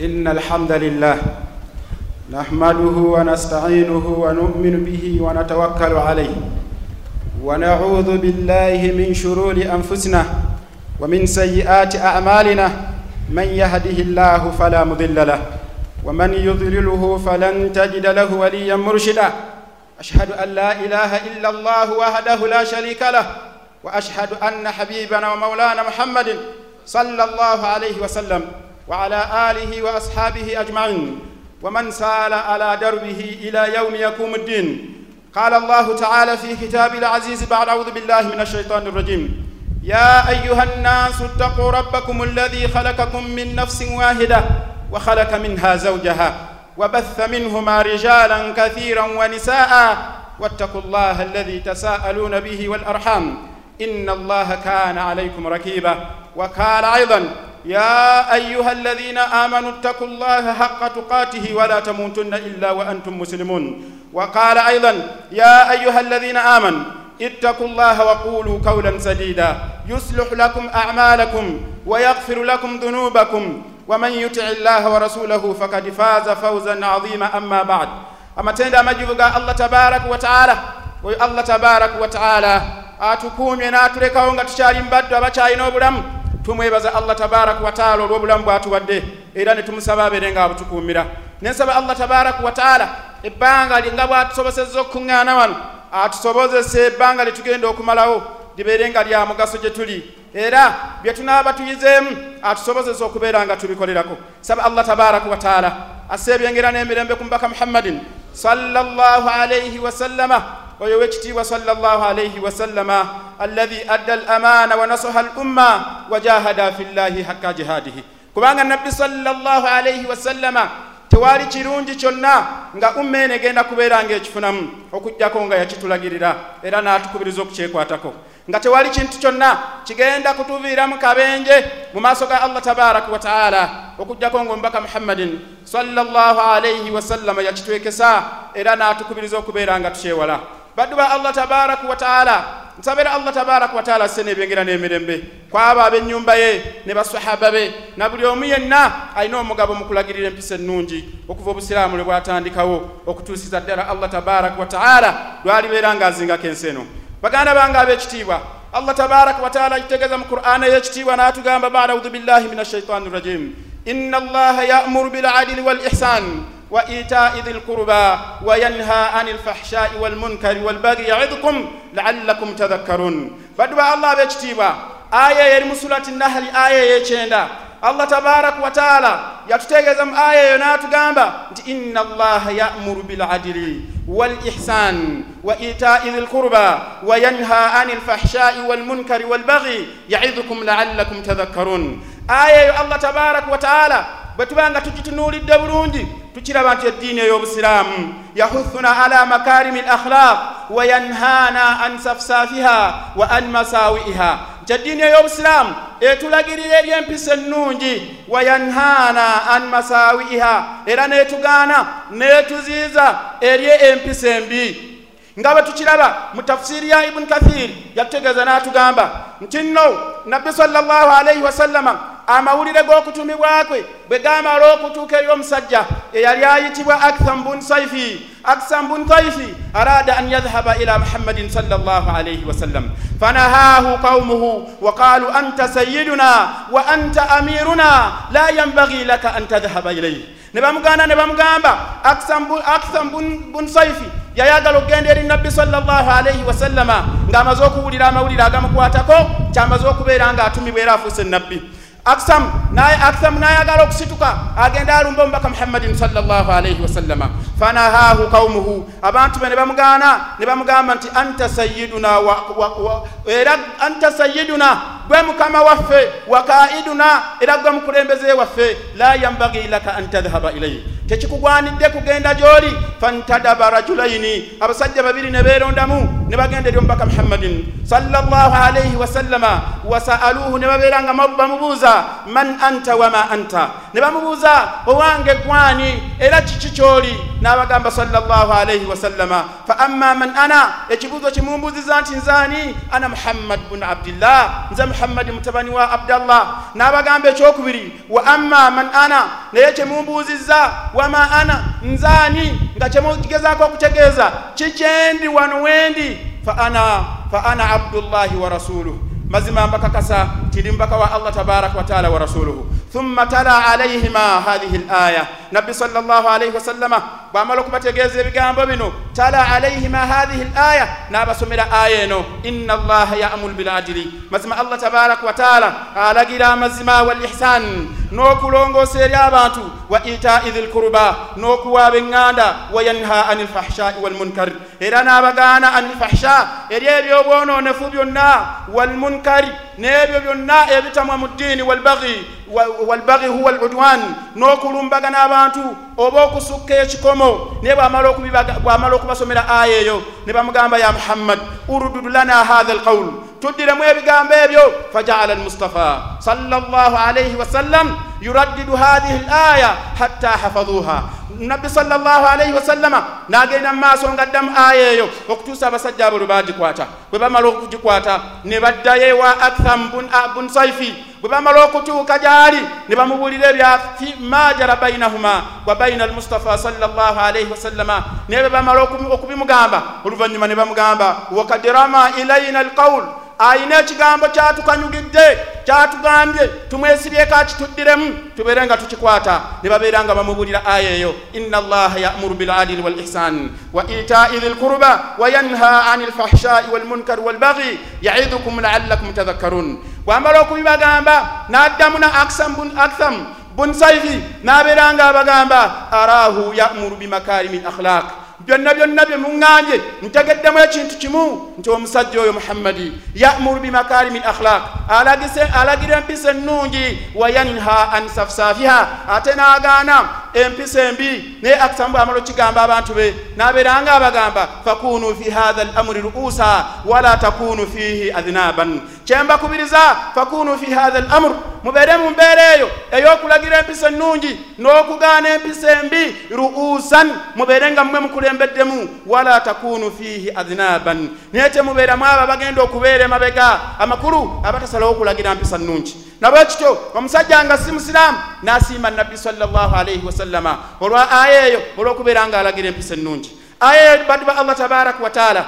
إن الحمد لله نحمده ونستعينه ونؤمن به ونتوكل عليه ونعوذ بالله من شرور أنفسنا ومن سيئات أعمالنا من يهده الله فلا مضل له ومن يضلله فلن تجد له وليا مرشدا أشهد أن لا إله إلا الله وحده لا شريك له وأشهد أن حبيبنا ومولانا محمد صلى الله عليه وسلم وعلى آله وأصحابه أجمعين. ومن سال على دربه إلى يوم يقوم الدين. قال الله تعالى في كتاب العزيز بعد أعوذ بالله من الشيطان الرجيم. يا أيها الناس اتقوا ربكم الذي خلقكم من نفس واحدة وخلق منها زوجها وبث منهما رجالا كثيرا ونساء واتقوا الله الذي تساءلون به والأرحام. إن الله كان عليكم ركيبا. وقال أيضا يا أيها الذين آمنوا اتقوا الله حق تقاته ولا تموتن إلا وأنتم مسلمون. وقال أيضا يا أيها الذين آمنوا اتقوا الله وقولوا قولا سديدا. يصلح لكم أعمالكم ويغفر لكم ذنوبكم. ومن يطع الله ورسوله فقد فاز فوزا عظيما. أما بعد amatenda amagivu ga allah tabaraka wataala oyo allah tabaraka wataala atukuumye n'atulekawo nga tukyali mu baddu abakyalina obulamu tumwebaza allah tabaraka wataala olw'obulamu bwatuwadde era ne tumusaba abeere nga abutukuumira nensaba allah tabaraka wataala ebbanga nga bwatusobosezza okukuŋŋaana wano atusobozesa ebbanga lye tugenda okumalawo libeere nga lya mugaso gye tuli. Era bye tunaaba tuyizeemu atusobozesa okubeera nga tubikolerako. Saba allah tabaraka wataala assa ebyengera n'emirembe ku mbaka muhammadin sallallahu alaihi wasallama oyo wekitiibwa sallallahu alaihi wasallama alladhi adda al amana wa nasaha al umma wa jahada fi llahi hakka jihadihi. Kubanga nabbi sallallahu alaihi wasallama tewali kirungi kyonna nga umma eno egenda kubeera ngaekifunamu okugjako nga yakitulagirira era n'atukubiriza okukyekwatako. Nga tewali kintu kyonna kigenda kutuviiramu kabenje mu maaso ga allah tabaraka wataala okugjako nga omubaka muhammadin sallallahu alaihi wasallama yakitwekesa era n'atukubiriza okubeera nga tukyewala baddu ba allah tabaraka wataala nsabira allah tabaraka wataala asse n'ebyengera n'emirembe. Kwabo ab'ennyumba ye ne basahaba be na buli omu yenna alina omugabo mu kulagirira empisa ennungi okuva obusiraamu lwe bwatandikawo okutuusiza ddala allah tabaraka wataala lwalibeera ng'azingako ensi eno baganda bange ab'ekitiibwa allah tabaraka wataala akitegeeza mu qur'ana ey'ekitiibwa n'atugamba bada audhu billahi min ashaitani rajim inna allaha ya'muru biladili wal ihsan وإيتاء ذي القربى وينهى عن الفحشاء والمنكر والبغي يعظكم لعلكم تذكرون. بدوا الله بكتيبا آية يلي مسورة النهل آية يكيندا allah tabaraka wataala yatutegeeza mu aya eyo n'atugamba nti ina allaha yamuru biladili walihsan wa itai dhi lqurba wa yanha ani lfahshai walmunkari walbaghi yaidhukum laalakum tadhakkarun aya eyo allah tabaraka wataala bwe tubanga tugitunuulidde bulungi tukiraba nti eddiini ey'obusiraamu yahuthuna ala makarimi lakhlaq wa yanhana an safsafiha wa an masawi'iha nti eddiini ey'obusiraamu etulagirira eri empisa ennungi wa yanhana an masawi'iha era neetugaana neetuziiza eri empisa embi. Nga bwe tukiraba mu tafsiri ya ibuni kathir yatutegeeza n'atugamba nti nno nabbi sallallahu alaihi wasallama amawulire g'okutumibwa kwe bwe gamala okutuuka eri omusajja eyali ayitibwa aktham bun saifi aksam bun taifi arada an yadhhaba ila muhammadin sallallahu alaihi wasallam fanahahu qaumuhu wa qalu anta sayiduna wa anta amiruna la yanbaghi laka an tadhhaba ilayhi. Ne bamuganda ne bamugamba aksam bun saifi yayagala okugenda eri nabbi sallallahu alaihi wasallama ng'amaze okuwulira amawulire agamukwatako kyamaze okubeera ng'atumibwa era afuuse nabbi aksam naye aksam nayagala okusituka agenda alumba omubaka muhammadin sallallahu alaihi wasallama fanahahu qaumuhu abantu be ne bamugaana ne bamugamba nti anta sayiduna era anta sayiduna gwe mukama waffe wakaiduna era gwe mukulembeze waffe la yambagi laka an tadhhaba ilayhi. Tekikugwanidde kugenda gy'oli fantadaba rajulaini. Abasajja babiri ne beerondamu ne bagenda eri omubaka muhammadin sallallahu alaihi wasallama wasaaluhu ne babeera nga bamubuuza man anta wama anta? Ne bamubuuza owange gwani era kiki kyoli? N'abagamba sallallahu alaihi wasallama fa amma man ana ekibuuzo kimumbuuziza nti nzaani? Ana muhammad bunu abdillah. Nze muhammadi mutabani wa abdallah. N'abagamba ekyokubiri wa amma man ana naye kyemumbuuzizza wama ana? Nzaani? nga kyemugezaako okutegeeza kikyendi wano wendi fa ana abdullahi wa rasuluhu. Mazima mbakakasa tiri mbaka wa allah tabaraka wa taala wa rasuluhu. Thumma tala alayhima hadhihi laya nabbi sal llah alaihi wasallama bwamala okubategeeza ebigambo bino tala alayhima hadhihi laya n'abasomera aya eno inna allaha yamuru biladili mazima allah tabaraka wa taala alagira amazima walihsan n'okulongoosa eri abantu wa itai dhi lkuruba n'okuwaaba eŋŋanda wa yanha ani lfahshai walmunkar era n'abagaana ani lfahsha eri ebyobwonoonefu byonna walmunkari n'ebyo byonna ebitamwa mu ddiini walbagi walbagi huwa ludwan n'okulumbagana abantu oba okusukka ekikomo naye bwamala okubasomera aya eyo ne bamugamba ya muhammad urududu lana hatha alqawl. Tuddiremu ebigambo ebyo fajaala almustafa sallallahu alaihi wasallam yuraddidu hadhihi alaya hatta hafadhuha. Nabbi sallallahu alaihi wasallama n'agenda mu maaso nga addamu aya eyo okutuusa abasajja abo lwe bagikwata bwe bamala okugikwata ne baddayo ewa aktham bun saifi bwe bamala okutuuka gyali ne bamubuulira ebya ma jara bainahuma wa baina almustafa sallallahu alaihi wasallama. Naye bwe bamala okubimugamba oluvannyuma ne bamugamba wakad rama ilaina alqawl ayina ekigambo kyatukanyugidde kyatugambye tumwesibyeko akituddiremu tubeere nga tukikwata. Ne babeera nga bamubuulira aya eyo inna allaha yamuru biladili walihsan wa itai dhi lkuruba wa yanha ani lfahshai walmunkari walbagi yaidhukum laallakum tadhakkarun. Bwamala okubibagamba n'addamu na aktham bun saifi n'abeera nga abagamba arahu yamuru bimakarimi lakhlaq byonna byonna bye muŋŋambye ntegeddemu ekintu kimu nti omusajja oyo muhammadi yamuru bimakarimi lakhlaq alagira empisa ennungi wa yanha an safsafiha ate n'agaana empisa embi naye akisamu bwamala okigamba abantu be n'abeeranga abagamba fakunu fi hatha lamuri ruusa wala takunu fihi adhinaban kyembakubiriza fakunu fi hatha lamur mubeere mu mbeera eyo ey'okulagira empisa ennungi n'okugaana empisa embi ruusan mubeere nga mmwe mukulembeddemu wala takunu fihi adhinaban naye temubeeramu abo bagenda okubeera emabega amakulu abatasalawo okulagira mpisa nnungi. Nabwe kityo omusajja nga si musiraamu n'asiima nabbi sallallahu alaihi wasallama. Olwa aya eyo olw'okubeera nga alagira empisa ennungi. Aya eyo baddu ba allah tabaraka wataala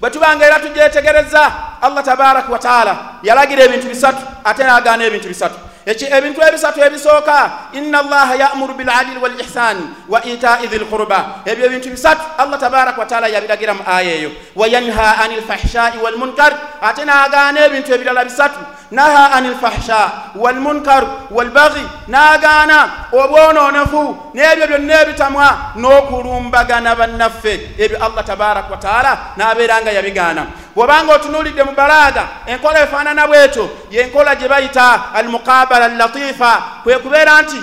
bwe tubanga era tugyetegereza allah tabaraka wataala yalagira ebintu bisatu ate n'agaana ebintu bisatu. Ebintu ebisatu ebisooka inna allaha yamuru biladili walihsan wa itai dhi lquruba ebyo ebintu bisatu allah tabaraka wataala yabiragira mu aya eyo. Wa yanha ani lfahshai walmunkar ate n'agaana ebintu ebirala bisatu naha ani lfahsha walmunkar walbagi n'agaana obwononefu n'ebyo byonna ebitamwa n'okulumbagana bannaffe ebyo allah tabaraka wataala n'abeera nga yabigaana bw'obanga otunuulidde mu balaaga enkola efaanana bwetyo yenkola gye bayita almuqabala allatifa kwe kubeera nti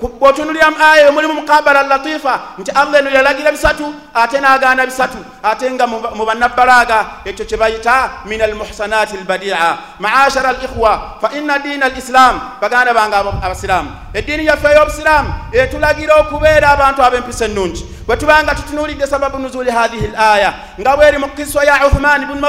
bw'otunulira mu aya mulimu muqabala allatifa nti allah eno yalagira bisatu ate n'agaana bisatu ate nga mu bannabbalaaga ekyo kye bayita min almuhsanati albadia maashara alikhwa fa inna diina alislam baganda bange abasiraamu. Eddiini yaffe ey'obusiraamu etulagira okubeera abantu ab'empisa ennungi. Bwe tubanga tutunuulidde sababu nuzuli hadhihi laya nga bweri mu kiswa ya uthman bnu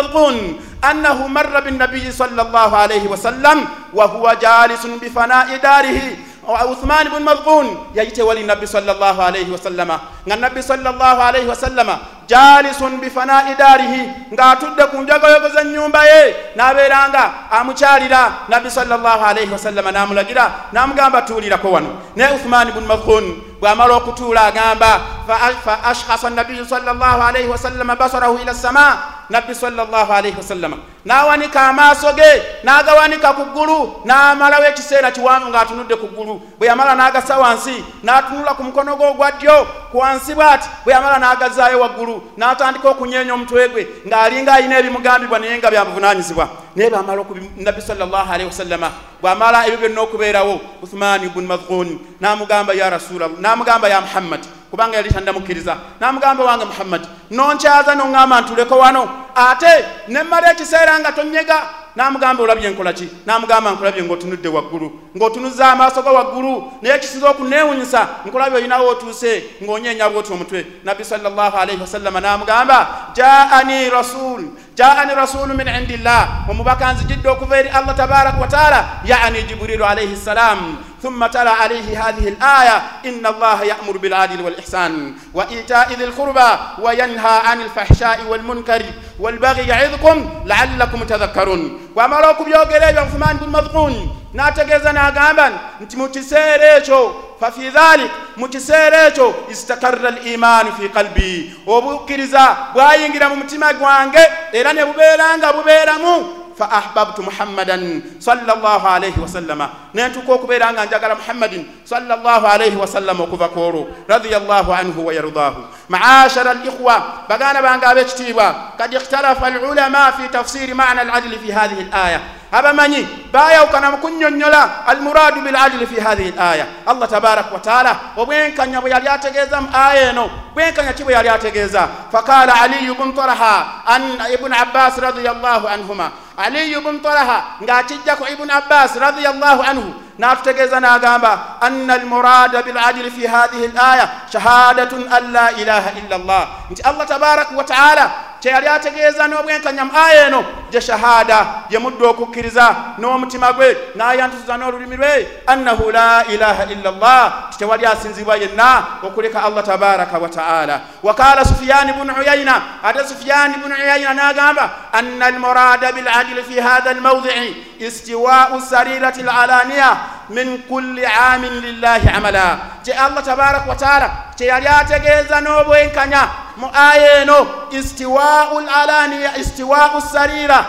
binnabiyi sal llah alaihi wasallam wa huwa jalisun bifanai darihi uthman bnu madhun yayite wali nabbi sallallahu alayhi wa sallama nga nabbi sallallahu alayhi wa sallama jalisun bifanai darihi ng'atudde ku njogoyogo za nnyumba ye n'abeeranga amukyalira nabbi sallallahu alayhi wa sallama n'amulagira n'amugamba tuulirako wano naye uthman bnu madhun bw'amala okutuula agamba fa ashkhasa nabiyu sallallahu alayhi wa sallama basarahu ila sama nabbi sallallahu alayhi wa sallama n'awanika amaaso ge n'agawanika ku ggulu n'amalawo ekiseera kiwanvu ng'atunudde ku ggulu. Bwe yamala n'agassa wansi n'atunula ku mukono gwe ogwa ddyo ku wansi bw'ati bwe yamala n'agazaayo waggulu n'atandika okunyeenya omutwe gwe ng'alinga alina ebimugambibwa naye nga byabuvunaanyizibwa naye bamala nabbi sallallahu alayhi wasallama bw'amala ebyo byonna okubeerawo uthmani bun madhun n'amugamba ya rasulallah n'amugamba ya muhammad kubanga yali tandamukkiriza. Namugamba wange muhammadi nonkyaza noŋŋamba ntuleko wano ate nemmala ekiseera nga tonyega namugamba olabye nkolaki namugamba nkulabye ngaotunudde waggulu ng'otunuzza amaaso go waggulu naye ekisinza okuneewunyisa nkulabye olinawo otuuse ng'onyenya bwoti omutwe nabbi salllah alaihi wasallama namugamba jaani rasul jaani rasulu min indillah omubaka nzijidde okuva eri allah tabaraka wataala yani jibrilu alaihi ssalam ثم تلا عليه هذه الآية إن الله يأمر بالعدل والإحسان وإيتاء ذي القربى وينهى عن الفحشاء والمنكر walbaghi yaidhukum laallakum tadhakkarun bwamala okubyogera ebyo nfumaani buni madhun n'ategeeza n'agamba nti mu kiseera ekyo fafi dhalik mu kiseera ekyo istakarra limaanu fi qalbi obukkiriza bwayingira mu mutima gwange era ne bubeera nga bubeeramu fa ahbabtu muhammadan sallallahu alayhi wasallama nentuka okubeera nga njagala muhammadin sallallahu alayhi wasallama okuva ku olwo radiyallahu anhu wa yardahu maashara alikhwa baganda bange ab'ekitiibwa kad ikhtalafa alulama fi tafsiri mana aladili fi hadihi alaya abamanyi bayawukana mu kunnyonnyola almuradu biladili fi hadihi alaya allah tabaraka wataala obwenkanya bwe yali ategeeza mu aya eno bwenkanya ki bwe yali ategeeza? Faqala aliyu bnu taraha an ibnu abbas radiallahu anhuma. Aliyu bnu taraha ng'akijjaku ibnu abbas radiallahu anhu natutegeeza n'agamba anna almurada biladili fi hadihi alaya shahadatun an la ilaha illa allah. Nti allah tabaraka wataala kyeyali ategeeza n'obwenkanya mu aya eno gye shahada ye mudde okukkiriza n'omutima gwe n'ayantusiza n'olulimi lwe annahu la ilaha illa llah titewali asinzibwa yenna okuleka allah tabaraka wataala wakala sufiyani bunu uyaina ate sufiyani bunu uyaina n'agamba anna almurada biladili fi hatha almawdii istiwau sarirati alalaniya min kulli amin lillahi amala. Gye allah tabaraka wataala kyeyali ategeeza n'obwenkanya mu aya eno istiwau lalaniya istiwau sarira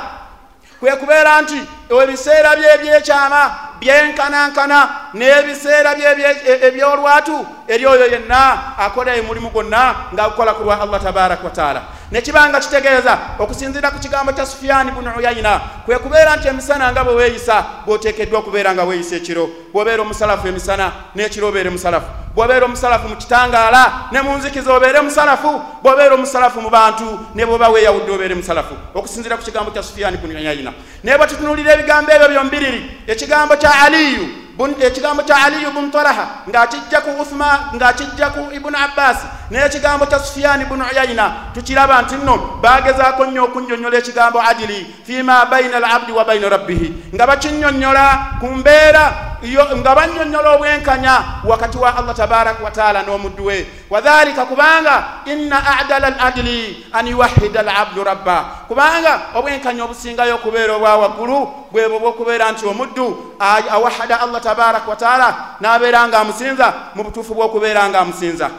kwe kubeera nti ebiseera bye ebyekyama byenkanankana n'ebiseera ebyolwatu eri oyo yenna akola emulimu gwonna ngaagukola ku lwa allah tabaraka wataala nekibanga kitegeeza okusinzira ku kigambo kya sufiyani bunu uyayina kwe kubeera nti emisana nga bwe weeyisa bw'oteekeddwa okubeera nga weeyisa ekiro. Bw'obeera omusalafu emisana n'ekiro obeere musalafu. Bw'obeera omusalafu mu kitangaala ne mu nzikiza obeere musalafu. Bw'obeera omusalafu mu bantu ne bw'oba weeyawudde obeere musalafu. Okusinzira ku kigambo kya sufiyani bunu uyayina. Naye bwe tutunuulira ebigambo ebyo byombiriri ekigambo kya aliyu ekigambo kya aliyu bunu taraha ng'akijja ku uthman ng'akijja ku ibunu abbasi n'ekigambo kya sufiyani bunu uyayina tukiraba nti nno bagezaako nnyo okunnyonnyola ekigambo adili fima baina alabdi wa baina rabbihi nga bakinnyonnyola ku mbeera nga bannyonnyola obwenkanya wakati wa allah tabaraka wataala n'omuddu we. Wadhalika kubanga inna adala aladili an yuwahida alabdu rabba. Kubanga obwenkanya obusingayo okubeera obwa waggulu bwebwo bwokubeera nti omuddu awahada allah tabaraka wataala n'abeera nga amusinza mu butuufu bw'okubeera nga amusinza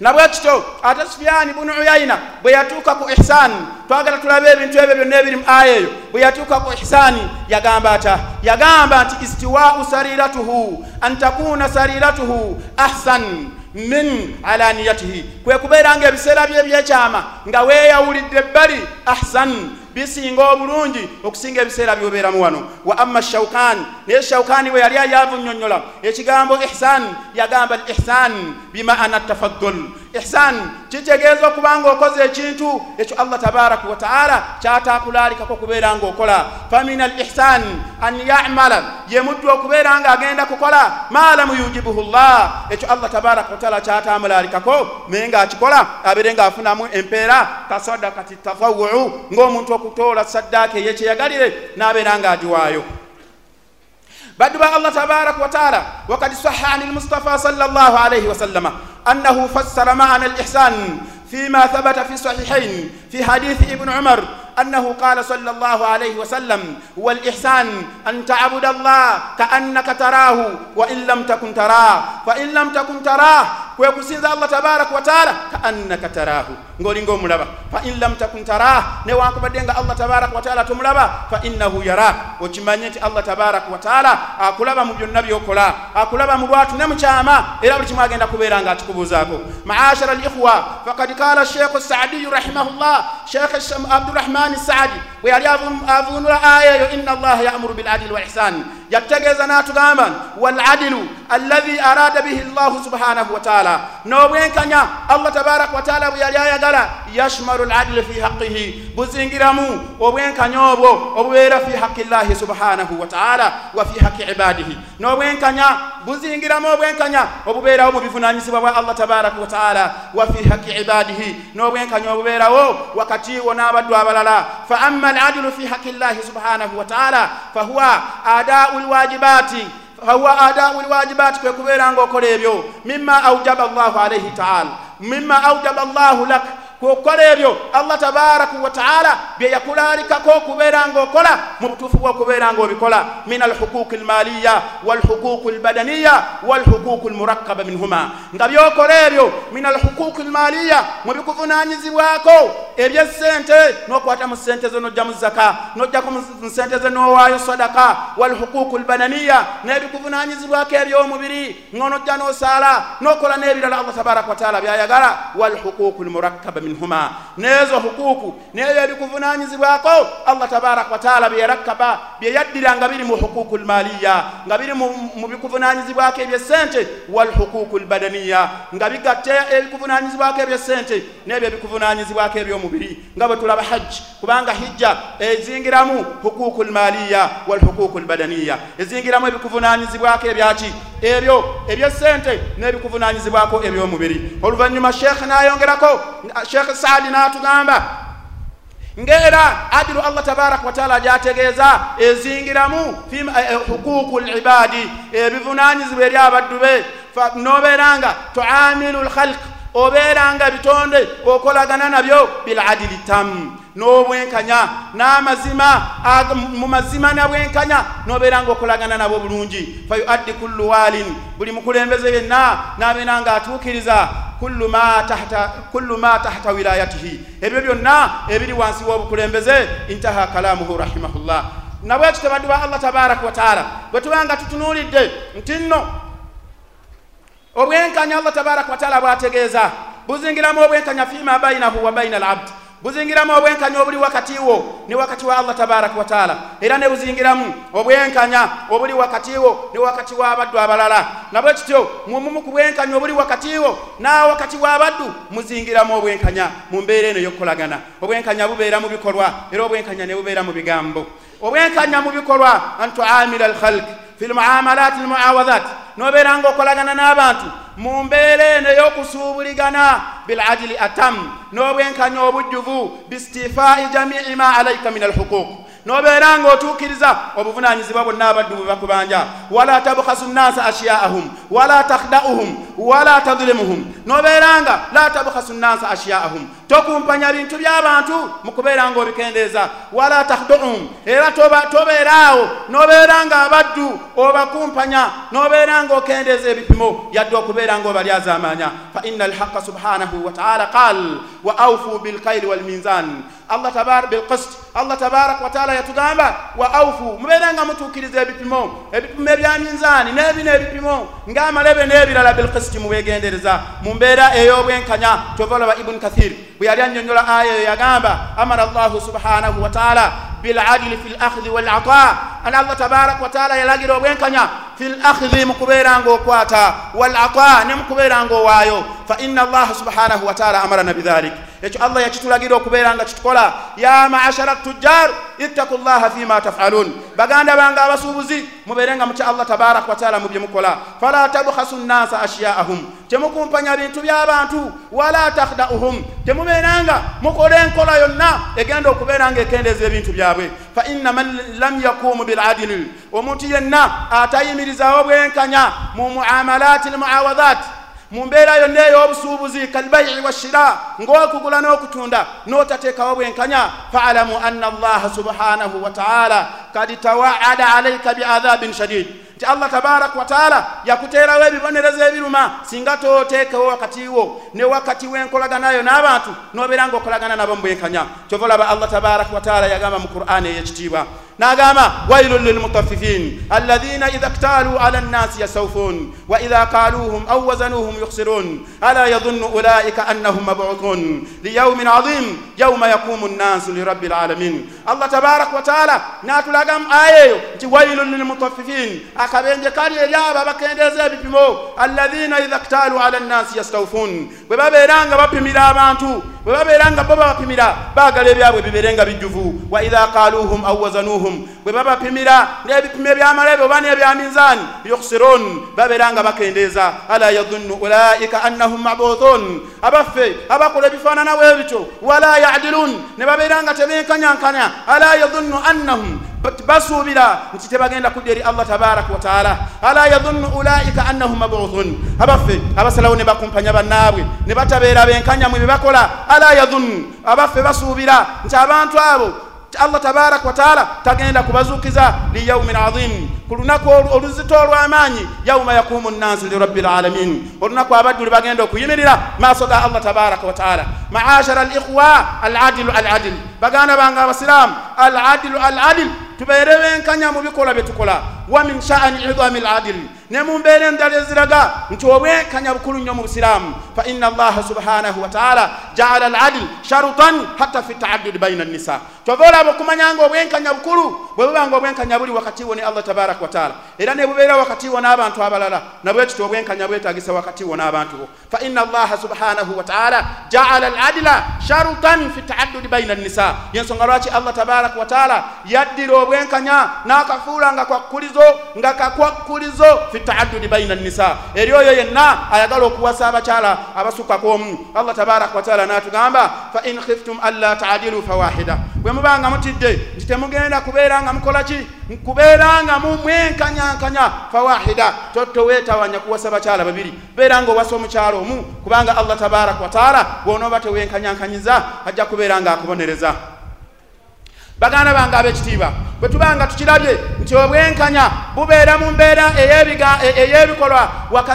nabwe kityo ate sufiyani bunu uyayina bwe yatuuka ku ihsaani twagala tulabe ebintu ebyo byonna ebiri mu aya eyo bwe yatuuka ku ihsaani yagamba ata yagamba nti istiwau sariratuhu an takuna sariratuhu ahsan min alaniyatihi kwe kubeera nga ebiseera bye ebyekyama nga weeyawulidde ebbali ahsan bisinga obulungi okusinga ebiseera byobeeramu wano. Wa amma shaukan naye shaukaani bwe yali ayavunyonyola ekigambo ihsan yagamba ihsan bimaana tafaddul. Ihsan kitegeeza okuba nga okoze ekintu ekyo allah tabaraka wataala kyatakulaalikako okubeera nga okola famin al ihsan an yamala ye muddu okubeera nga agenda kukola ma lamu yujibuhu llah ekyo allah tabaraka wataala kyatamulaalikako naye ngaakikola abeere ngaafunamu empeera kasadakati tafawuu ng'omuntu okutoola saddaaka eyekyeyagalire n'abeera ng'agiwaayo baddu ba allah tabaraka wa taala wakad saha ani lmustafa sal llah alaihi wasallama annahu fassara maana alihsan فيما ثبت في الصحيحين في حديث ابن عمر أنه قال صلى الله عليه وسلم والإحسان أن تعبد الله كأنك تراه وإن لم تكن تراه فإن لم تكن تراه ويكسيز الله تبارك وتعالى كأنك تراه ng'olinga omulaba. Fa in lam takun tarah newankubadde nga allah tabaraka wataala tomulaba fa innahu yara. Okimanye nti allah tabaraka wataala akulaba mu byonna byokola akulaba mu lwatu ne mukyama era buli kimu agenda kubeera nga akikubuuzaako maashara alikhwa fakad kala sheikhu saadiyu rahimahullah sheikh abdurahmani saadi bwe yali avunula aya eyo inna allaha yamuru biladili wa ihsani yakutegeeza n'atugamba waladilu alladhi arada bihi llahu subhanahu wataala n'obwenkanya allah tabaraka wataala bwe yali ayagala yashmalu ladilu fi haqihi buzingiramu obwenkanya obwo obubeera fi haqi llahi subhanahu wataala wa fi haqi ibadihi n'obwenkanya buzingiramu obwenkanya obubeerawo mu bivunanyizibwa bwa allah tabaraka wataala wa fi haqi ibadihi n'obwenkanya obubeerawo wakati wo n'abaddu abalala. Fa amma aladilu fi haqi llahi subhanahu wataala fahuwa adau lwajibati fahuwa adau lwajibati kwe kubeera ngaokola ebyo mima aujaba llahu alaihi taala mima aujaba llahu lak kukola ebyo allah tabaraka wataala bye yakulalikako okubeera ngaokola mu butuufu bwokubeera ngaobikola min alhuquqi almaliya walhuquqi albadaniya walhuquqi almurakaba minhuma nga byokola ebyo min alhuquqi almaliya mu bikuvunanyizibwako ebyesente nokwata mu sente zo nojja mu zaka nojjako mu sente zo nowaayo sadaka walhuquqi albadaniya nebikuvunanyizibwako ebyomubiri ngonojja nosaala nokola n'ebirala allah tabaraka wataala byayagala walhuquqi almurakaba minhuma. Nezo hukuku nebyo ebikuvunanyizibwako allah tabaraka wataala byeyarakaba byeyaddira nga biri mu hukuku lmaliya nga biri mu bikuvunanyizibwako ebyesente walhukuku lbadaniya nga bigatte ebikuvunanyizibwako ebyesente nebyo ebikuvunanyizibwako ebyomubiri. Nga bwe tulaba hajji kubanga hijja ezingiramu hukuku lmaliya walhukuku lbadaniya. Ezingiramu ebikuvunanyizibwako ebyaki ebyo ebyesente n'ebikuvunanyizibwako ebyomubiri. Oluvannyuma sheekhe nayongerako sheekh saadi n'atugamba ng'era adilu allah tabaraka wataala gyategeeza ezingiramu hukuku libadi ebivunanyizibwa eri abaddu be nobeera nga tuamilu lkhalq obeera nga bitonde okolagana nabyo biladili tamu. N'obwenkanya n'amazima mu mazima nabwenkanya nobeera nga okolagana nabo bulungi. Fayuaddi kullu walin buli mukulembeze yenna nabeera nga atuukiriza kullu ma tahta kullu ma tahta wilayatihi. Ebyo byonna ebiri wansi w'obukulembeze intaha kalamuhu rahimahullah. Nabwekyo tebaddu ba allah tabaraka wataala bwe tubanga tutunuulidde nti nno obwenkanya allah tabaraka wataala bwategeeza. Buzingiramu obwenkanya fima bainahu wa baina alabdi buzingiramu obwenkanya obuli wakati wo ne wakati wa allah tabaraka wataala era ne buzingiramu obwenkanya obuli wakati wo ne wakati w'abaddu abalala. Nabwe kityo mumumu ku bwenkanya obuli wakati wo na wakati w'abaddu muzingiramu obwenkanya mu mbeera eno ey'okukolagana obwenkanya bubeera mu bikolwa era obwenkanya ne bubeera mu bigambo. Obwenkanya mu bikolwa an tuamila alkhalq fi lmuamalat almuawadat nobeera nga okolagana n'abantu mu mbeera eno ey'okusuubuligana biladili atam n'obwenkanya obujjuvu bistifai jamii ma alaika min alhuquq nobeera nga otuukiriza obuvunanyizibwa bwonna abaddu bwe bakubanja wala tabkhasu nnasa ashyaahum wala takhdauhum wala tadlimuhum nobeera nga la tabkhasu nnasa ashyaahum tokumpanya bintu by'abantu mu kubeera nga obikendeeza wala takhduhum era tobeeraawo nobeera nga abaddu obakumpanya nobeera nga okendeeza ebipimo yadde okubeera nga obalyazaamanya fa inna alhaqa subhanahu wataala qal wa aufu bilkairi walminzan allah tabar bilqist allah tabaraka wataala yatugamba wa aufu mubeere nga mutuukiriza ebipimo ebipimo ebya minzaani n'ebino ebipimo ng'amalebe n'ebirala bilqisti mubegendereza mu mbeera ey'obwenkanya kyova olaba ibuni kathir bwe yali annyonnyola aya eyo yagamba amara allahu subhanahu wataala biladili fi lakhdi walata ana allah tabaraka wataala yalagira obwenkanya. Fi lakhdi mu kubeera ng'okwata walata ne mu kubeera ng'owaayo. Fa inna allaha subhanahu wataala amarana bidhalik. Ekyo allah yakitulagira okubeera nga kitukola. Ya maashara tujjar ittaku llaha fima tafalun. Baganda bange abasuubuzi mubeere nga mukya allah tabaraka wataala mu bye mukola. Fala tabkhasu nnasa ashyaahum. Temukumpanya bintu by'abantu wala takhdauhum. Temubeeranga mukola enkola yonna egenda okubeera nga ekendeeza ebintu byabwe fa inna man lam yakumu biladili omuntu yenna atayimirizaawo bwenkanya mu muamalati lmuawadhat mu mbeera yonna ey'obusuubuzi kalbayi washira ng'okugula n'okutunda n'otateekawo bwenkanya faalamu anna allaha subhanahu wataala kad tawaada alaika biadhabin shadid. Nti allah tabaraka wataala yakuteerawo ebibonerezo ebiruma singa tooteekewo wakati wo ne wakati w'enkolaganayo n'abantu n'obeera ng'okolagana nabo mu bwenkanya. Kyova olaba allah tabaraka wataala yagamba mu qur'ani ey'ekitiibwa n'agamba wailun lilmutaffifin alladhina idha ktaaluu ala nnasi yastawfun wa idha kaaluuhum au wazanuuhum yukhsirun ala yadhunnu ulaika annahum mabuthun liyaumin adhim yauma yaqumu nnasu lirabbi lalamin allah tabaraka wataala n'atulagamu aya eyo nti wailun lilmutaffifin akabenje kali eri abo abakendeeza ebipimo alladhina idha ktaaluu ala nnasi yastawfun bwe babeera nga bapimira abantu bwe babeera nga bo babapimira baagala ebyabwe bibeere nga bijjuvu wa idha kaaluuhum au wazanuuhum bwe babapimira n'ebipimo ebyamaleebe oba n'ebyamizaani yukhsirun babeera nga bakendeeza ala yadunnu ulaika annahum mabuthun abaffe abakola ebifaanana bwe bityo wala yadilun ne babeera nga tebenkanyankanya ala yadunnu annahum? Basuubira nti tebagenda kudda eri allah tabaraka wataala ala yadunnu ulaika annahum mabuthun abaffe abasalawo ne bakumpanya bannaabwe ne batabeera benkanya mu bye bakola. Ala yadunnu abaffe basuubira nti abantu abo allah tabaraka wataala tagenda kubazuukiza liyaumin adhim ku lunaku oluzito olw'amaanyi yauma yakumu nnasi lirabbi lalamin olunaku abaddu lwe bagenda okuyimirira maaso ga allah tabaraka wataala maashara alikhwa aladilu aladil. Baganda bange abasiraamu aladilu aladil. Tubeere benkanya mu bikolwa bye tukola. Wa min sha'ani idami aladil ne mu mbeera endala eziraga nti obwenkanya bukulu nnyo mu busiraamu. Fa inna allaha subhanahu wataala jaala aladil sharutan hatta fi taaddudi baina nnisa kyova olaba okumanya nga obwenkanya bukulu bwe buba nga obwenkanya buli wakati wo ne allah tabaraka wataala era ne bubeera wakati wo n'abantu abalala nabwe kiti obwenkanya bwetagisa wakati wo n'abantu bo. Fa inna allaha subhanahu wataala jaala aladila sharutan fi taaddudi baina nnisa yensonga lwaki allah tabaraka wataala yaddira obwenkanya n'akafuula nga kwakkulizo nga kakwakkulizo fi taaddudi baina nnisa. Eri oyo yenna ayagala okuwasa abakyala abasukkakoomu allah tabaraka wataala n'atugamba fa in khiftum alla taadilu fawahida. Bwe mubanga mutidde nti temugenda kubeera nga mukola ki? Kubeera nga mumwenkanyankanya fawahida. Toweetawanya kuwasa bakyala babiri. Beera nga owasa omukyala omu kubanga allah tabaraka wataala bw'onooba tewenkanyankanyiza ajja kubeera nga akubonereza baganda bange ab'ekitiibwa bwe tuba nga tukirabye nti obwenkanya bubeera mu mbeera ey'ebikolwa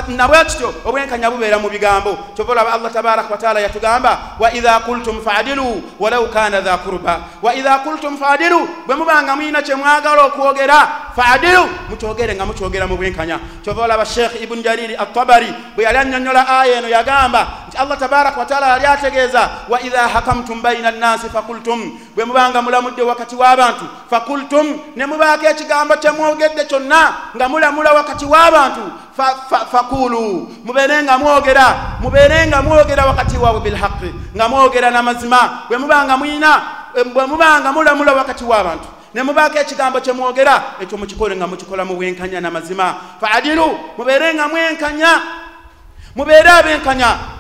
nabwe kityo obwenkanya bubeera mu bigambo. Kyova olaba allah tabaraka wataala yatugamba wa idha kultum faadilu walau kana dha kurba wa idha kultum faadilu bwe muba nga muyina kye mwagala okwogera faadilu mukyogere nga mukyogera mu bwenkanya. Kyova olaba sheekh ibuni jariri atabari bwe yali annyonnyola aya eno yagamba allah tabaraka wataala yali ategeeza wa idha hakamtum baina nnasi fakultum bwe muba nga mulamudde wakati w'abantu fakultum ne mubaako ekigambo kyemwogedde kyonna nga mulamula wakati w'abantu fakulu mubeere nga mwogera mubeere nga mwogera wakati waabwe bilhaqi nga mwogera n'amazima bwe muba nga muyina bwe muba nga mulamula wakati w'abantu ne mubaako ekigambo kyemwogera ekyo mukikole nga mukikola mu bwenkanya n'amazima. Faadilu mubeere nga mwenkanya mubeere abenkanya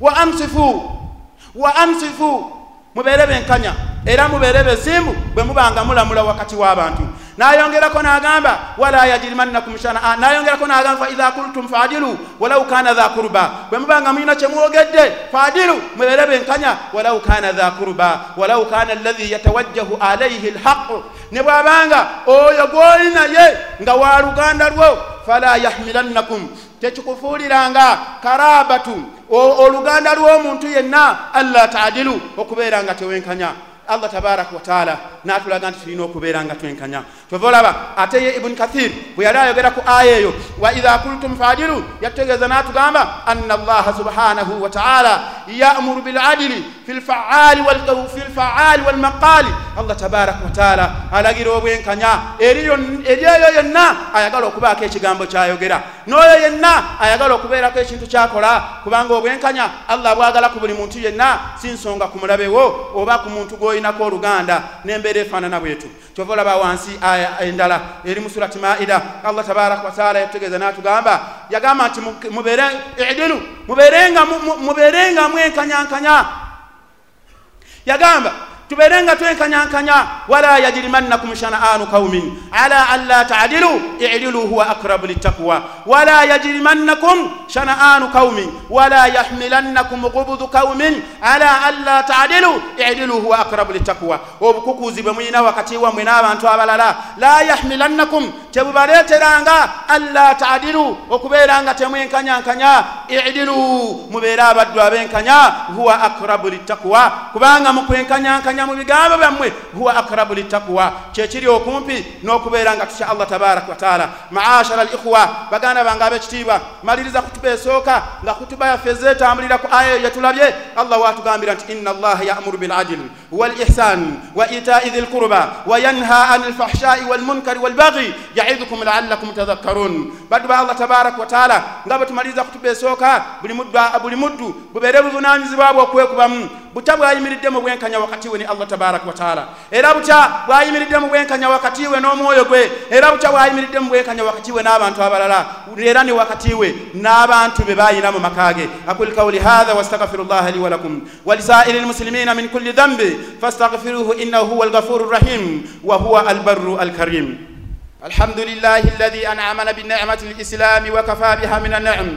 wa amsifu. Wa amsifu. Mubeere benkanya. Era mubeere besimbu bwe mubanga mulamula wakati w'abantu. Nayongerako n'agamba wala yajirimannakum shanaa nayongerako n'agamba fa idha kultum faadilu walau kana dha kurba bwe mubanga mulina kyemwogedde faadilu mubeere benkanya walau kana dha kurba walau kana alladhi yatawajjahu alaihi lhaqu ne bw'abanga oyo gw'oli naye nga wa luganda lwo fala yahmilannakum. Tekikufuuliranga karabatu oluganda lw'omuntu yenna alla taadilu okubeera nga tewenkanya. Allah tabaraka wataala natulaga nti tulina okubeera nga twenkanya kyova olaba ate ye ibuni kathir bwe yali ayogera ku aya eyo wa idha kultum faadilu yatutegeeza n'atugamba anna allaha subhanahu wataala yamuru biladili fi lfaali walmaqaali allah tabaraka wataala alagira obwenkanya eri eyo yenna ayagala okubaako ekigambo kyayogera. N'oyo yenna ayagala okubeerako ekintu kyakola kubanga obwenkanya allah bwagala ku buli muntu yenna si nsonga ku mulabewo oba ku muntu gwoyinako oluganda n'embeera efaanana bwetu kyova olaba wansi aya endala eri mu surati maida allah tabaraka wataala yatutegeeza n'atugamba yagamba nti mubeere idilu mubeerenga mwenkanyankanya. Yagamba tubeere nga twenkanyankanya wala yajirimannakum shanaanu qaumin ala an la taadilu idilu huwa akrabu littaqwa. Wala yajirimannakum shanaanu qaumin wala yahmilannakum gubudu qaumin ala an la taadilu idilu huwa akrabu littaqwa. Obukukuzi bwe muyina wakati wammwe n'abantu abalala la yahmilannakum tebubaleeteranga an la taadilu okubeera nga temwenkanyankanya idilu mubeere abaddu abenkanya huwa akrabu littaqwa. Kubanga mukwenkanyankanya mu bigambo byammwe huwa akrabu littaqwa. Kyekiri okumpi n'okubeera nga tutya allah tabaraka wataala maashara al ikhwa baganda bange ab'ekitiibwa maliriza kutuba esooka nga kutuba yaffe ezeetambulira ku aya eyo gyetulabye allah watugambira nti inna allaha yamuru biladil lqurba wa yanha an alfahshai walmunkari walbaghi yaidukum laallakum tadhakkarun baddu ba allah tabaraka wataala nga bwe tumaliriza kutuba esooka buli muddu buli muddu bubeere buvunanyizibwa bwe okwekubamu butya bwayimiridde mu bwenkanya wakati we ne allah tabaraka wataala era butya bwayimiridde mu bwenkanya wakati we n'omwoyo gwe era butya bwayimiridde mu bwenkanya wakati we n'abantu abalala era ne wakati we n'abantu be bayina mu maka ge aqul qawli hadha wastaghfiru llaha li walakum walisairi lmuslimina min kulli dhanbi فاستغفروه إنه هو الغفور الرحيم وهو البر الكريم. الحمد لله الذي أنعمنا بنعمة الإسلام وكفى بها من النعم.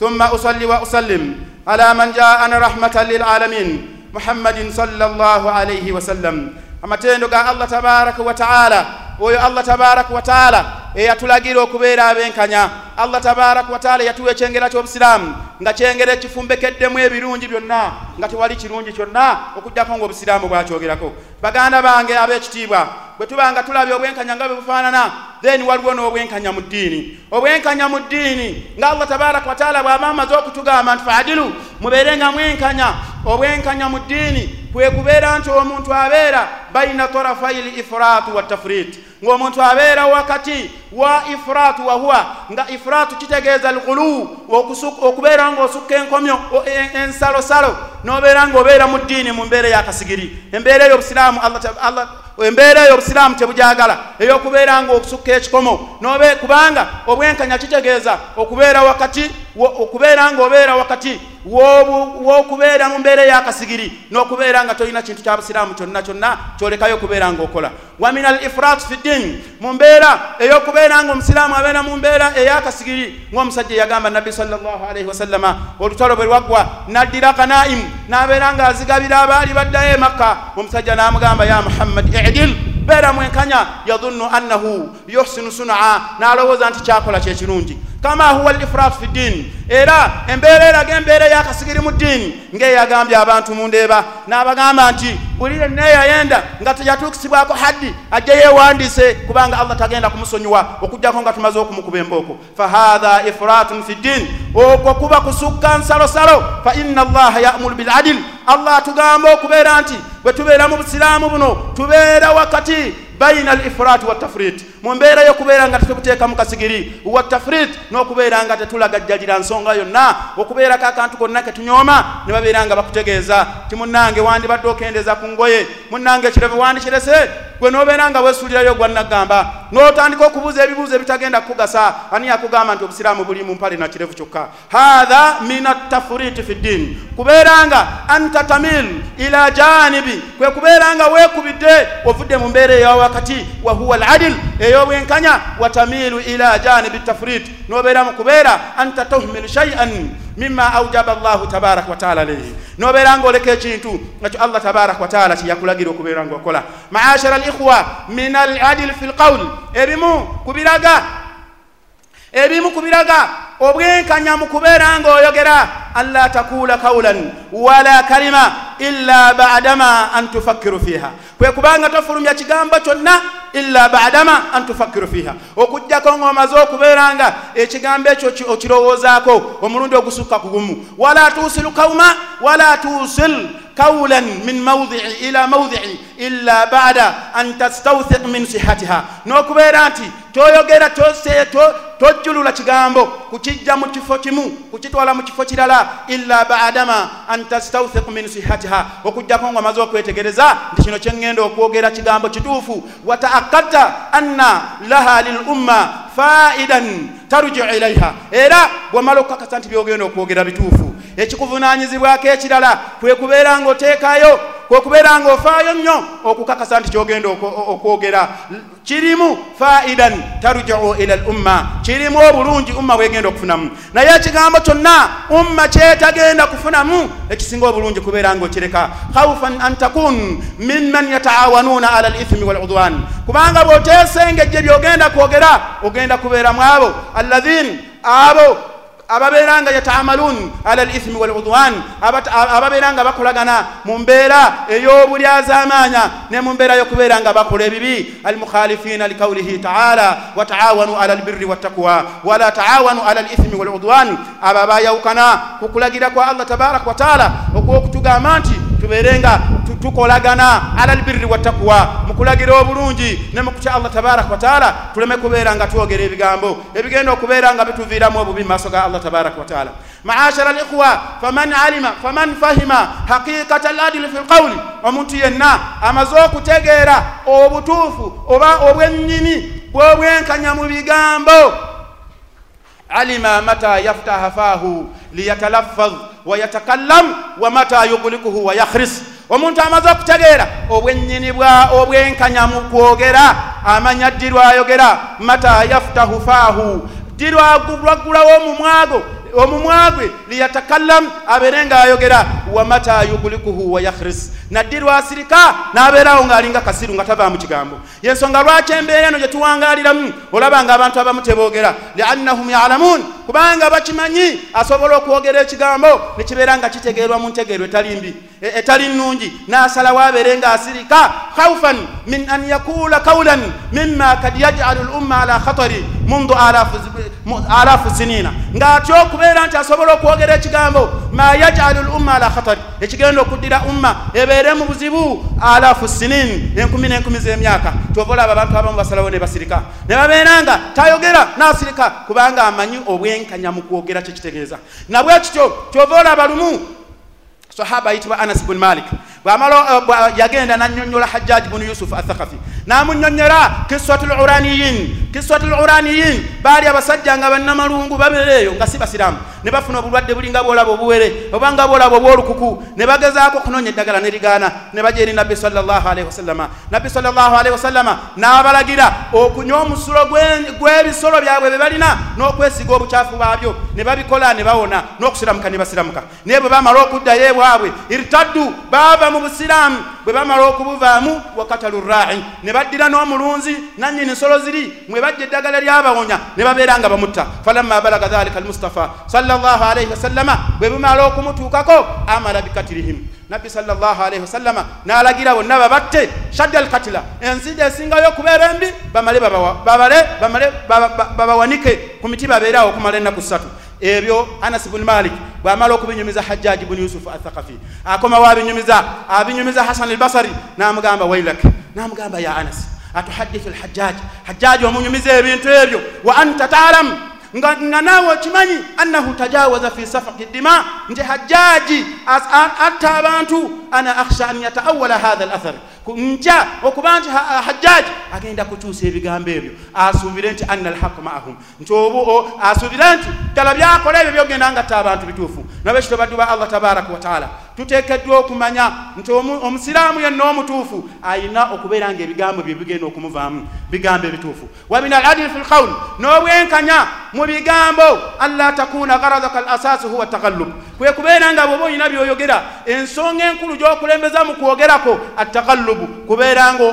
ثم أصلي وأسلم على من جاءنا رحمة للعالمين. محمد صلى الله عليه وسلم. Amatendo ga allah tabaraka wataala oyo allah tabaraka wataala eyatulagira okubeera abenkanya. Allah tabaraka wataala yatuwa ekyengera ky'obusiraamu nga kyengera ekifumbekeddemu ebirungi byonna nga tewali kirungi kyonna okugjako ngaobusiraamu bwakyogerako. Baganda bange ab'ekitiibwa bwe tuba nga tulabye obwenkanya nga bwe bufaanana then waliwo n'obwenkanya mu ddiini. Obwenkanya mu ddiini nga allah tabaraka wataala bw'aba amaze okutugamba nti faadilu mubeere nga mwenkanya. Obwenkanya mu ddiini kwe kubeera nti omuntu abeera baina tarafai lifraatu watafrit ng'omuntu abeera wakati wa ifraatu wahuwa nga ifraatu kitegeeza lghulu okubeera ng'osukka enkomyo ensalosalo n'obeera ng'obeera mu ddiini mu mbeera eyakasigiri embeera ey'obusiraamu allah embeera eyo obusiraamu tebujagala ey'okubeera ng'okusukka ekikomo. Nobe kubanga obwenkanya kitegeeza okubeera wakati okubeera ng'obeera wakati w'okubeera mu mbeera eyakasigiri n'okubeera nga tolina kintu kya busiraamu kyonna kyonna kyolekayo okubeera ng'okola. Wa min al ifrat fi ddin mu mbeera ey'okubeera ng'omusiraamu abeera mu mbeera eyakasigiri ng'omusajja eyagamba nabbi sallallahu alaihi wasallama olutalo bwe lwaggwa naddira kanaimu n'abeera ng'azigabira abaali baddayo e makka. Omusajja n'amugamba ya muhammad idil beera mwenkanya yadhunnu annahu yuhsinu sunaa n'alowooza nti kyakola kyekirungi kama huwa lifrat fi ddini era embeera eraga embeera eyakasigiri mu ddiini ng'eyagambye abantu mu ndeeba. N'abagamba nti buli yenna eyayenda nga teyatuukisibwako haddi ajje yeewandiise kubanga allah tagenda kumusonyiwa okugjako nga tumaze okumukuba embooko. Fahatha ifratun fi ddin okwo kuba kusukka nsalosalo fa inna allaha yamuru biladil allah atugamba okubeera nti bwe tubeera mu busiraamu buno tubeera wakati baina alifrat watafrit mu mbeera y'okubeera nga tetubuteekamu kasigiri watafrit n'okubeera nga tetulagajjalira nsonga yonna. Okubeerako akantu konna ketunyooma ne babeera nga bakutegeeza. Ti munnange wandibadde okendeeza ku ngoye munnange ekirevu wandikirese gwe n'obeera nga weesuulirayo gwannaggamba n'otandika okubuuza ebibuuzo ebitagenda kukugasa. Ani yakugamba nti obusiraamu buli mu mpale na kirevu kyokka? Hatha min atafuriti fi ddini kubeera nga anta tamil ila janibi kwe kubeera nga weekubidde ovudde mu mbeera eyawa wakati wa huwa aladil ey'obwenkanya watamilu ila janibi tafrit n'obeera mu kubeera anta tuhmilu shay'an mima aujaba llahu tabaraka wataala alayhi. Nobeera ngaoleka ekintu nakyo allah tabaraka wataala kyeyakulagira okubeera ngaokola maashara alikhwa min aladil fi lqawl ebimu kubiraga ebimu kubiraga obwenkanya mu kubeera ngaoyogera an la takula kaulan wala kalima illa badama an tufakkiru fiha kwe kubanga tofulumya kigambo kyonna illa badama an tufakkiru fiiha. Okugjako ng'omaze okubeera nga ekigambo ekyo okirowoozaako omulundi ogusukka ku gumu. Wala tusilu kauma wala tusil kaulan min mawdii ila mawdii. illa bada an tastawthiq min sihatiha n'okubeera nti toyogera tojjulula kigambo kukijja mu kifo kimu kukitwala mu kifo kirala illa badama an tastawthiq min sihatiha okugjako ngaomaze okwetegereza nti kino kyeŋŋenda okwogera kigambo kituufu wataakadta anna laha lil umma faidan taruju ilaiha era bwomala okukakasa nti byogenda okwogera bituufu. Ekikuvunanyizibwako ekirala kwe kubeera ng'oteekayo kwekubeera nga ofaayo nnyo okukakasa nti kyogenda okwogera. Kirimu faidan tarjiu ila l umma kirimu obulungi umma bwegenda okufunamu. Naye ekigambo kyonna umma kyetagenda kufunamu ekisinga obulungi kubeera nga okireka. Khaufan an takun minman yataawanuuna ala lithimi waludwan. Kubanga bwotesengejje byogenda kwogera ogenda kubeera mu abo alladhin abo ababeera nga yataamalun ala lithimi waludwan ababeera nga bakolagana mu mbeera ey'obulyazamaanya ne mu mbeera y'okubeera nga bakola ebibi. Almukhalifina likaulihi taala wataawanu ala albirri wattaqwa wala taawanu ala lithimi waludwan. Abo abayawukana ku kulagira kwa allah tabaraka wataala okwokutugamba nti tubeerenga tukolagana. Ala albirri wattaqwa mu kulagira obulungi ne mu kutya allah tabaraka wataala tuleme kubeera nga twogera ebigambo. Ebigenda okubeera nga bituviiramu obubi mu maaso ga allah tabaraka wataala maashara alikhwa faman alima faman fahima haqiqata aladili fi lqawli. Omuntu yenna amaze okutegeera obutuufu oba obwennyini bwobwenkanya mu bigambo. Alima mata yaftaha fahu liyatalaffaz wayatakallam wa mata yugulikuhu wa yakhris. Omuntu amaze okutegeera obwennyini obwenkanya mu kwogera amanya ddi lwayogera? Mata yaftahu fahu ddi lwagulaggulawo omumwago omumwa gwe liyatakallam abeere ng'ayogera wa mata yugulikuhu wa yakhris. Naddi lwasirika n'abeerawo ng'alinga kasiru nga tavaamu kigambo. Yensonga lwaki embeera eno gye tuwangaaliramu? Olaba nga abantu abamu teboogera. Liannahum yalamuun kubanga bakimanyi asobola okwogera ekigambo ne kibeera nga kitegeerwa mu ntegeero etali mbi etali nnungi. N'asalawo abeere ng'asirika khaufan min an yakula kaulan mima kad yajalu lumma ala khatari mundu alafu sinina ng'atya okubeera nti asobola okwogera ekigambo ma yajalu lumma ala khatari ekigenda okuddira umma ebeere mu buzibu alafu sinin enkumi n'enkumi z'emyaka. Tova olaba abantu abamu basalawo ne basirika. Ne babeera nga tayogera n'asirika kubanga amanyi obwenkanya mu kwogera kyekitegeeza nabwe kityo kyova olaba lumu sahaba ayitibwa anas bun malik. Bwamala yagenda nanyonyola hajjaji bunu yusufu athakafi namunyonyera kiswatu luraniyin kiswatu luraniyin baali abasajja nga bannamalungu babeereeyo nga si basiramu ne bafuna obulwadde bulinga bwolaba obuwere oba nga bwolaba obwolukuku. Ne bagezaako okunonya eddagala ne ligaana. Ne bajja eri nabbi salllahalaihi wasallama nabbi salllahalaihi wasallama n'abalagira okunywa omusulo gw'ebisolo byabwe bye balina n'okwesiga obukyafu bwabyo. Ne babikola ne bawona n'okusiramuka ne basiramuka. Naye bwe bamala okuddayo ebwabwe irtaddu baava mu busiraamu bwe bamala okubuvaamu wakatalu rai ne baddira n'omulunzi nannyini nsolo ziri mwe bajja eddagala lyabawonya ne babeera nga bamutta. Falamma balaga dhalika almustafa sallallahu alaihi wasallama bwe bumala okumutuukako amala bikatirihim nabbi sallallahu alaihi wasallama n'alagira bonna babatte shadda alkatila. Enzija esingayo okubeera embi bamale babawanike. Ku miti babeerawo okumala ennaku ssatu ebyo anas bun malik bwamala okubinyumiza hajjaji bun yusufu athakafi akomawo abinyumiza abinyumiza hasan albasari namugamba wailak namugamba ya anas atuhadithu lhajjaji hajjaji omunyumiza ebintu ebyo wa anta taalamu nga, nga naawe okimanyi annahu tajawaza fi safaki dima nti hajjaji atta abantu ana akhsha an yataawala hatha lathar nca okuba nti hajjaji agenda kukyusa ebigambo ebyo asuubire nti anna alhaqu maahum. Nti obu asuubire nti ddala byakola ebyo byogenda ngatta abantu bituufu nabekito baddu ba allah tabaraka wataala tuteekeddwa okumanya nti omusiraamu yenna omutuufu ayina okubeera nga ebigambo bye bigenda okumuvaamu bigambo ebituufu. Wa min aladili fi lqawl n'obwenkanya mu bigambo. An la takuna garadaka al asasi huwa takallub kwe kubeera nga bwoba olina byoyogera ensonga enkulu gy'okulembeza mu kwogerako attakallubu kubeera nga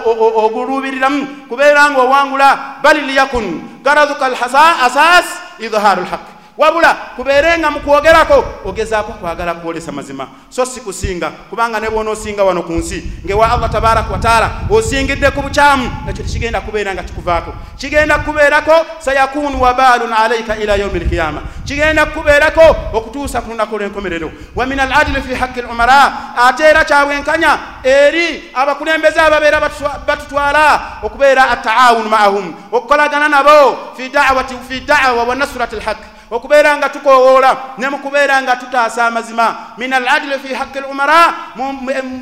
oguluubiriramu kubeera nga owangula bali liyakun garaduka al asas idharu lhaq wabula kubeerenga mu kwogerako ogezaako kwagala kwolesa mazima. So si kusinga kubanga ne bwona osinga wano ku nsi ngewa allah tabaraka wataala osingidde ku bukyamu nakyo tekigenda kubeera nga kikuvaako. Kigenda kubeerako sayakunu wabalun alaika ila yaumi lkiyama kigenda kubeerako okutuusa ku lunaku lw'enkomerero. Wa min aladili fi haqi lumara ate era kyabwenkanya eri abakulembeze ababeera batutwala okubeera ataawunu maahum okukolagana nabo fi dawati fi dawa wa nasrati lhaqi okubeera nga tukowoola ne mu kubeera nga tutaasa amazima. Min aladili fi haqi lumara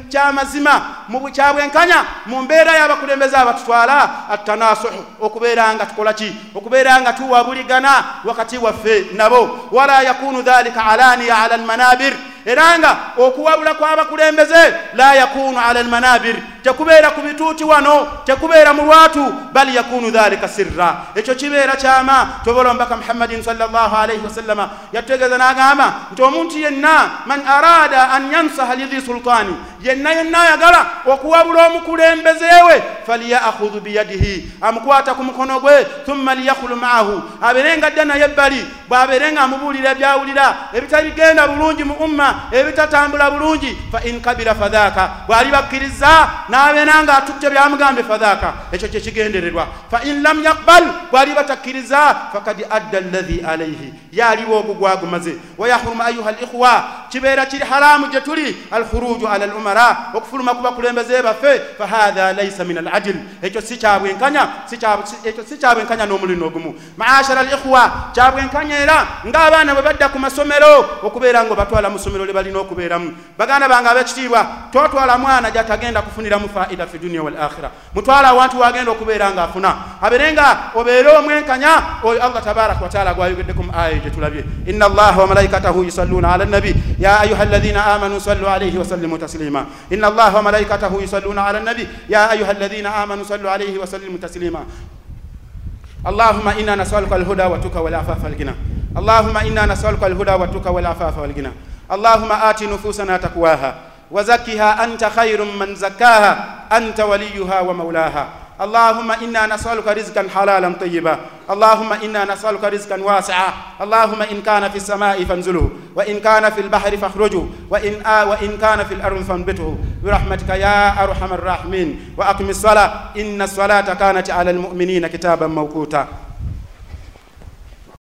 kyamazima mu bukyabwenkanya mu mbeera y'abakulembeze abatutwala atanasuhu okubeera nga tukola ki? Okubeera nga tuwabuligana wakati waffe nabo. Wala yakunu dhalika alaniya ala almanabir. Era nga okuwabula kw'abakulembeze la yakunu ala almanabir tekubeera ku bituuti wano tekubeera mu lwatu bal yakunu dhalika sirra. Ekyo kibeera kyama tobola omubaka muhammadin salllah alaihi wasallama yatutegeeza n'agamba nti omuntu yenna man arada an yansaha lidhi sultani yenna yenna ayagala okuwabula omukulembeze we falyakhudhu biyadihi amukwata ku mukono gwe thumma liyakhulu maahu. Abeere nga adda naye ebbali bw'abeere nga amubuulira ebyawulira ebitabigenda bulungi mu umma ebitatambula bulungi fa in kabira fadhaka bw'ali bakkiriza n'abeera nga atutte byamugambe fadhaka. Ekyo kyekigendererwa fa in lam yakbal bw'ali batakkiriza fakad adda alladhi alaihi yaaliwo ogwo gwagumaze. Wayahruma ayuha likhwa kibeera kiri haramu gye tuli alkhuruju ala lumara okufuluma ku bakulembeze baffe fahatha laisa min aladil ekyo si kyabwenkanya ekyo si kyabwenkanya n'omulino ogumu. Maashara likhwa kyabwenkanya era ng'abaana bwe badda ku masomero okubeera nga obatwala mu ssomero lye balina okubeeramu. Baganda bange ab'ekitiibwa totwala mwana gyatagenda yamu faida fi dunia wal akhira mutwala awantu wagenda okubeera ngaafuna abeere nga obeere omwenkanya oyo allah tabaraka wataala gwayogeddeku mu aya gyetulabye ina allaha wa malaikatahu yusalluuna ala nabi. Ya ayuha alladhina amanu sallu alaihi wasallimu taslima. Ina allaha wa malaikatahu yusalluuna ala nabi. Ya ayuha alladhina amanu sallu alaihi wasallimu taslima. اللهم إنا نسألك الهدى والتقى والعفاف والغنى اللهم إنا نسألك الهدى والتقى والعفاف والغنى اللهم آت نفوسنا تقواها وزكها أنت خير من زكاها أنت وليها ومولاها. اللهم إنا نسألك رزقا حلالا طيبا. اللهم إنا نسألك رزقا واسعا. اللهم إن كان في السماء فانزله وإن كان في البحر فاخرجه وإن, آه وإن كان في الأرض فانبته. برحمتك يا أرحم الراحمين. وأقم الصلاة. إن الصلاة كانت على المؤمنين كتابا موقوتا.